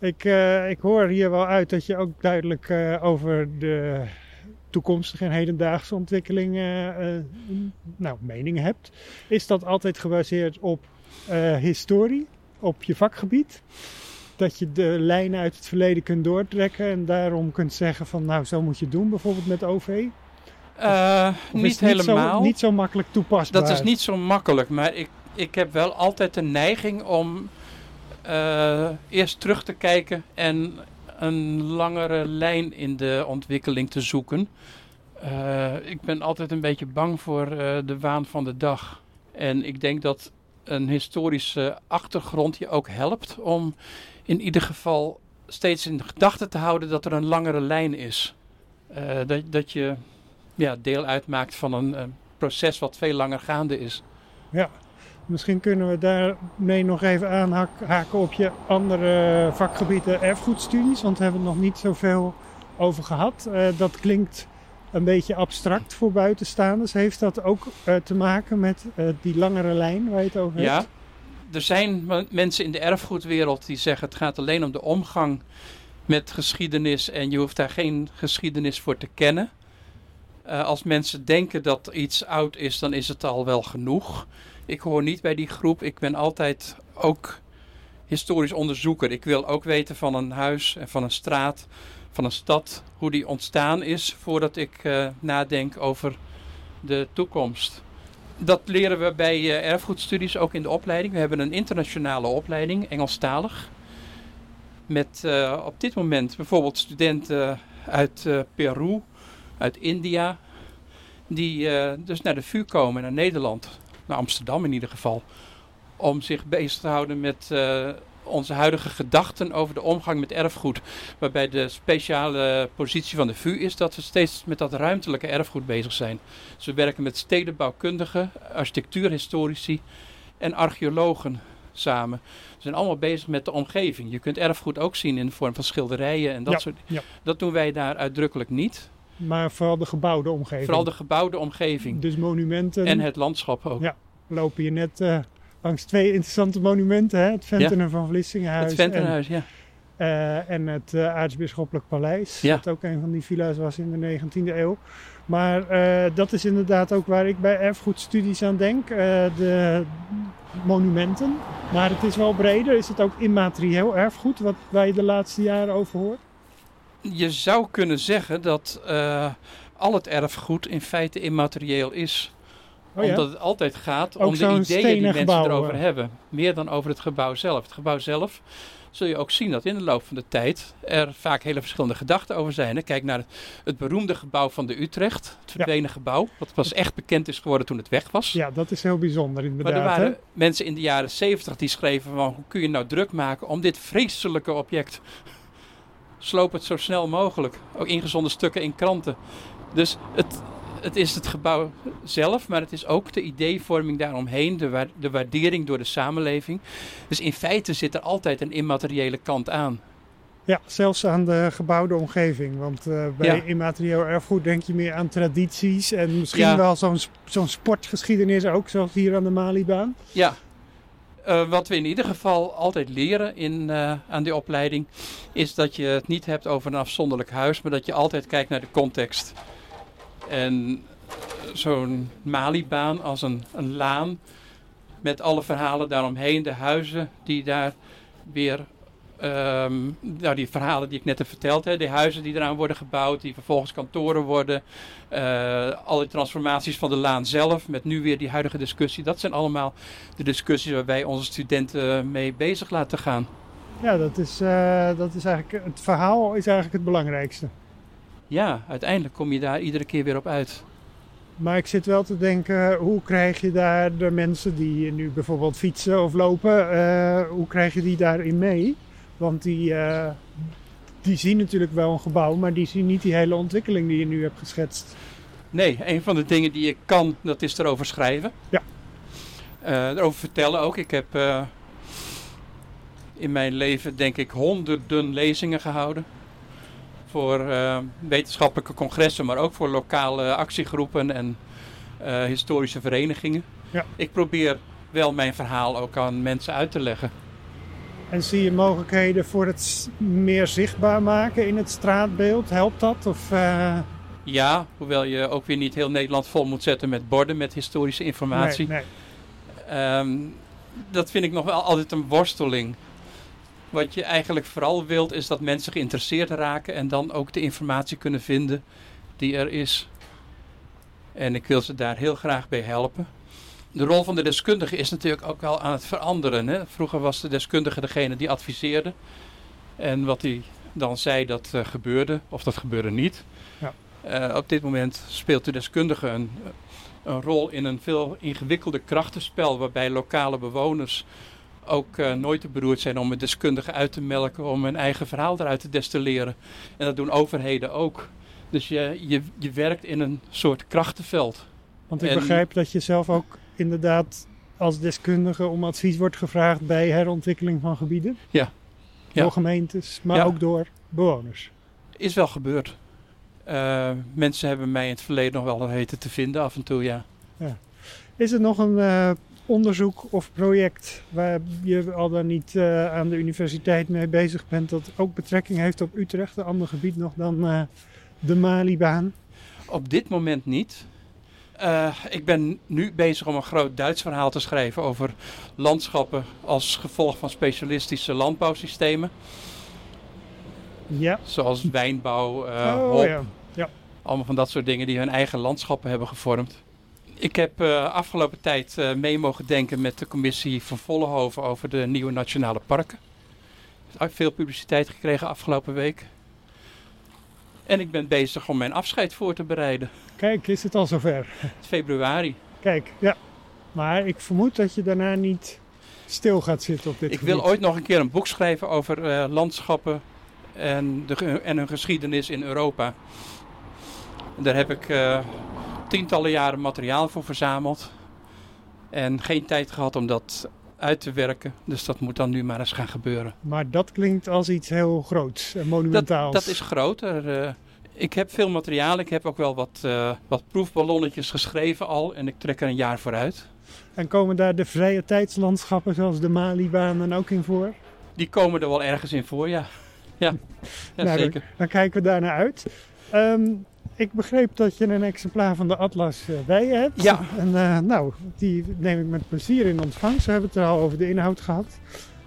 Ik, uh, ik hoor hier wel uit dat je ook duidelijk uh, over de toekomstige en hedendaagse ontwikkelingen nou, meningen hebt. Is dat altijd gebaseerd op historie, op je vakgebied? Dat je de lijnen uit het verleden kunt doortrekken en daarom kunt zeggen van nou zo moet je doen, bijvoorbeeld met OV? Uh, niet, niet helemaal. Zo, niet zo makkelijk toepasbaar. Dat is niet zo makkelijk, maar ik, ik heb wel altijd de neiging om uh, eerst terug te kijken en een langere lijn in de ontwikkeling te zoeken. Uh, ik ben altijd een beetje bang voor de waan van de dag. En ik denk dat een historische achtergrond je ook helpt om in ieder geval steeds in gedachten te houden dat er een langere lijn is. Uh, dat, dat je ja, deel uitmaakt van een, proces wat veel langer gaande is. Ja, Misschien kunnen we daarmee nog even aanhaken op je andere vakgebieden erfgoedstudies, want we hebben het nog niet zoveel over gehad. Uh, dat klinkt een beetje abstract voor buitenstaanders. Heeft dat ook uh, te maken met uh, die langere lijn waar je het over ja, hebt? er zijn mensen in de erfgoedwereld die zeggen het gaat alleen om de omgang met geschiedenis en je hoeft daar geen geschiedenis voor te kennen. Uh, als mensen denken dat iets oud is, dan is het al wel genoeg. Ik hoor niet bij die groep. Ik ben altijd ook historisch onderzoeker. Ik wil ook weten van een huis en van een straat, van een stad, hoe die ontstaan is voordat ik uh, nadenk over de toekomst. Dat leren we bij uh, erfgoedstudies ook in de opleiding. We hebben een internationale opleiding, Engelstalig. Met uh, op dit moment bijvoorbeeld studenten uit Peru, uit India, die dus naar de VU komen, naar Nederland naar Amsterdam in ieder geval, om zich bezig te houden met onze huidige gedachten over de omgang met erfgoed. Waarbij de speciale positie van de VU is dat we steeds met dat ruimtelijke erfgoed bezig zijn. Dus we werken met stedenbouwkundigen, architectuurhistorici en archeologen. samen. Ze zijn allemaal bezig met de omgeving. Je kunt erfgoed ook zien in de vorm van schilderijen en dat Ja, soort ja. Dat doen wij daar uitdrukkelijk niet. Maar vooral de gebouwde omgeving. Vooral de gebouwde omgeving. Dus monumenten. En het landschap ook. Ja. We lopen hier net eh, langs twee interessante monumenten. Hè? Het Ventenen van Vlissingenhuis. het Ventenhuis, ja. En, eh, en het eh, Aartsbisschoppelijk Paleis. Ja. Dat ook een van die villa's was in de 19e eeuw. Maar eh, dat is inderdaad ook waar ik bij erfgoedstudies aan denk. de monumenten. Maar het is wel breder. Is het ook immaterieel erfgoed? Wat waar je de laatste jaren over hoort? Je zou kunnen zeggen dat al het erfgoed in feite immaterieel is. Oh ja? Omdat het altijd gaat Ook om de ideeën die mensen gebouw, erover eh. hebben. Meer dan over het gebouw zelf. Het gebouw zelf zul je ook zien dat in de loop van de tijd er vaak hele verschillende gedachten over zijn. hè. Kijk naar het, het beroemde gebouw van de Utrecht. Het verdwenen gebouw. Wat pas echt bekend is geworden toen het weg was. Ja, dat is heel bijzonder Maar inderdaad. er waren hè? mensen in de jaren 70 die schreven van hoe kun je nou druk maken om dit vreselijke object. Sloop het zo snel mogelijk. Ook ingezonden stukken in kranten. Dus het, het is het gebouw zelf, maar het is ook de ideevorming daaromheen, de, wa- de waardering door de samenleving. Dus in feite zit er altijd een immateriële kant aan. Ja, zelfs aan de gebouwde omgeving. Want eh, bij Ja. immaterieel erfgoed denk je meer aan tradities. En misschien Ja. wel zo'n zo'n sportgeschiedenis ook, zoals hier aan de Malibaan. Ja, Eh, wat we in ieder geval altijd leren in, eh, aan die opleiding, is dat je het niet hebt over een afzonderlijk huis, maar dat je altijd kijkt naar de context. En zo'n Malibaan als een, een laan met alle verhalen daaromheen, de huizen die daar weer, ehm, nou die verhalen die ik net heb verteld, hè, die huizen die eraan worden gebouwd, die vervolgens kantoren worden, eh alle transformaties van de laan zelf, met nu weer die huidige discussie, dat zijn allemaal de discussies waar wij onze studenten mee bezig laten gaan. Ja, dat is, eh, dat is eigenlijk, het verhaal is eigenlijk het belangrijkste. Ja, uiteindelijk kom je daar iedere keer weer op uit. Maar ik zit wel te denken, hoe krijg je daar de mensen die nu bijvoorbeeld fietsen of lopen, eh, hoe krijg je die daarin mee? Want die, eh, die zien natuurlijk wel een gebouw, maar die zien niet die hele ontwikkeling die je nu hebt geschetst. Nee, een van de dingen die ik kan, dat is erover schrijven. Ja. Eh, erover vertellen ook. Ik heb in mijn leven denk ik honderden lezingen gehouden. Voor eh, wetenschappelijke congressen, maar ook voor lokale actiegroepen en eh, historische verenigingen. Ja. Ik probeer wel mijn verhaal ook aan mensen uit te leggen. En zie je mogelijkheden voor het meer zichtbaar maken in het straatbeeld? Helpt dat? Of, eh, Ja, hoewel je ook weer niet heel Nederland vol moet zetten met borden met historische informatie. Nee, nee. Ehm, dat vind ik nog wel altijd een worsteling. Wat je eigenlijk vooral wilt is dat mensen geïnteresseerd raken en dan ook de informatie kunnen vinden die er is. En ik wil ze daar heel graag bij helpen. De rol van de deskundige is natuurlijk ook wel aan het veranderen. Hè? Vroeger was de deskundige degene die adviseerde. En wat hij dan zei, dat eh, gebeurde of dat gebeurde niet. Ja. Eh, op dit moment speelt de deskundige een, een rol in een veel ingewikkelder krachtenspel. Waarbij lokale bewoners ook eh, nooit te beroerd zijn om een deskundige uit te melken. Om hun eigen verhaal eruit te destilleren. En dat doen overheden ook. Dus je, je, je werkt in een soort krachtenveld. Want ik En- begrijp dat je zelf ook inderdaad als deskundige om advies wordt gevraagd bij herontwikkeling van gebieden. Ja. Ja. Door gemeentes, maar Ja. ook door bewoners. Is wel gebeurd. Eh, mensen hebben mij in het verleden nog wel weten te vinden af en toe, ja. Is er nog een eh, onderzoek of project waar je al dan niet eh, aan de universiteit mee bezig bent dat ook betrekking heeft op Utrecht, een ander gebied nog dan eh, de Malibaan? Op dit moment niet. Eh, ik ben nu bezig om een groot Duits verhaal te schrijven over landschappen als gevolg van specialistische landbouwsystemen. Ja. Zoals wijnbouw, oh hop, ja. allemaal van dat soort dingen die hun eigen landschappen hebben gevormd. Ik heb eh, afgelopen tijd eh, mee mogen denken met de commissie van Vollenhoven over de nieuwe nationale parken. Veel publiciteit gekregen afgelopen week. En ik ben bezig om mijn afscheid voor te bereiden. Kijk, is het al zover? Februari. Kijk, ja. Maar ik vermoed dat je daarna niet stil gaat zitten op dit Ik gebied. wil ooit nog een keer een boek schrijven over eh, landschappen en, de, en hun geschiedenis in Europa. Daar heb ik tientallen jaren materiaal voor verzameld. En geen tijd gehad om dat uit te werken. Dus dat moet dan nu maar eens gaan gebeuren. Maar dat klinkt als iets heel groots en monumentaals. Dat, dat is groter. Uh, ik heb veel materiaal. Ik heb ook wel wat, uh, wat proefballonnetjes geschreven al. En ik trek er een jaar vooruit. En komen daar de vrije tijdslandschappen zoals de Malibaan dan ook in voor? Die komen er wel ergens in voor, ja. Ja, *laughs* ja nou, zeker. Dan, dan, kijken we daar naar uit. Um, ik begreep dat je een exemplaar van de Atlas uh, bij je hebt. Ja. En uh, nou, die neem ik met plezier in ontvangst. We hebben het er al over de inhoud gehad.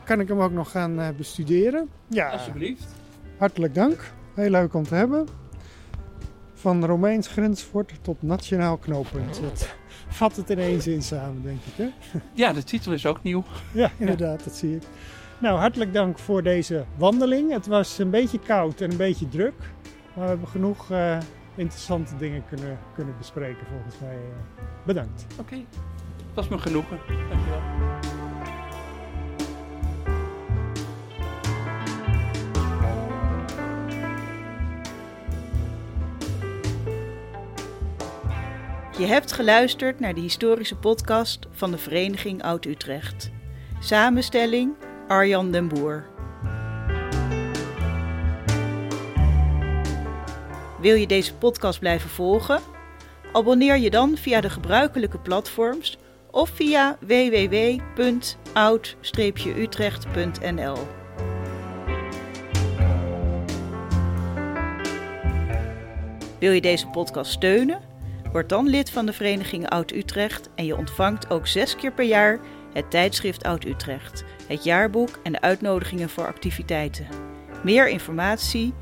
Kan ik hem ook nog gaan uh, bestuderen? Ja. Alsjeblieft. Hartelijk dank. Heel leuk om te hebben. Van Romeins grensfort tot nationaal knooppunt. Dat vat het in één zin samen, denk ik. Hè? *laughs* Ja, de titel is ook nieuw. Ja, inderdaad, dat zie ik. Nou, hartelijk dank voor deze wandeling. Het was een beetje koud en een beetje druk. Maar we hebben genoeg uh, interessante dingen kunnen, kunnen bespreken volgens mij. Uh, bedankt. Oké, okay. was me genoegen. Dankjewel. Je hebt geluisterd naar de historische podcast van de Vereniging Oud-Utrecht. Samenstelling Arjan den Boer. Wil je deze podcast blijven volgen? Abonneer je dan via de gebruikelijke platforms of via www.oud-utrecht.nl. Wil je deze podcast steunen? Word dan lid van de Vereniging Oud-Utrecht en je ontvangt ook zes keer per jaar het tijdschrift Oud-Utrecht, het jaarboek en de uitnodigingen voor activiteiten. Meer informatie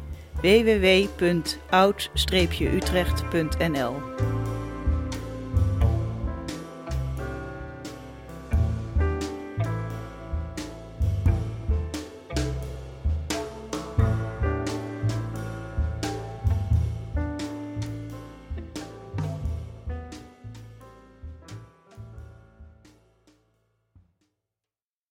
www.oud-utrecht.nl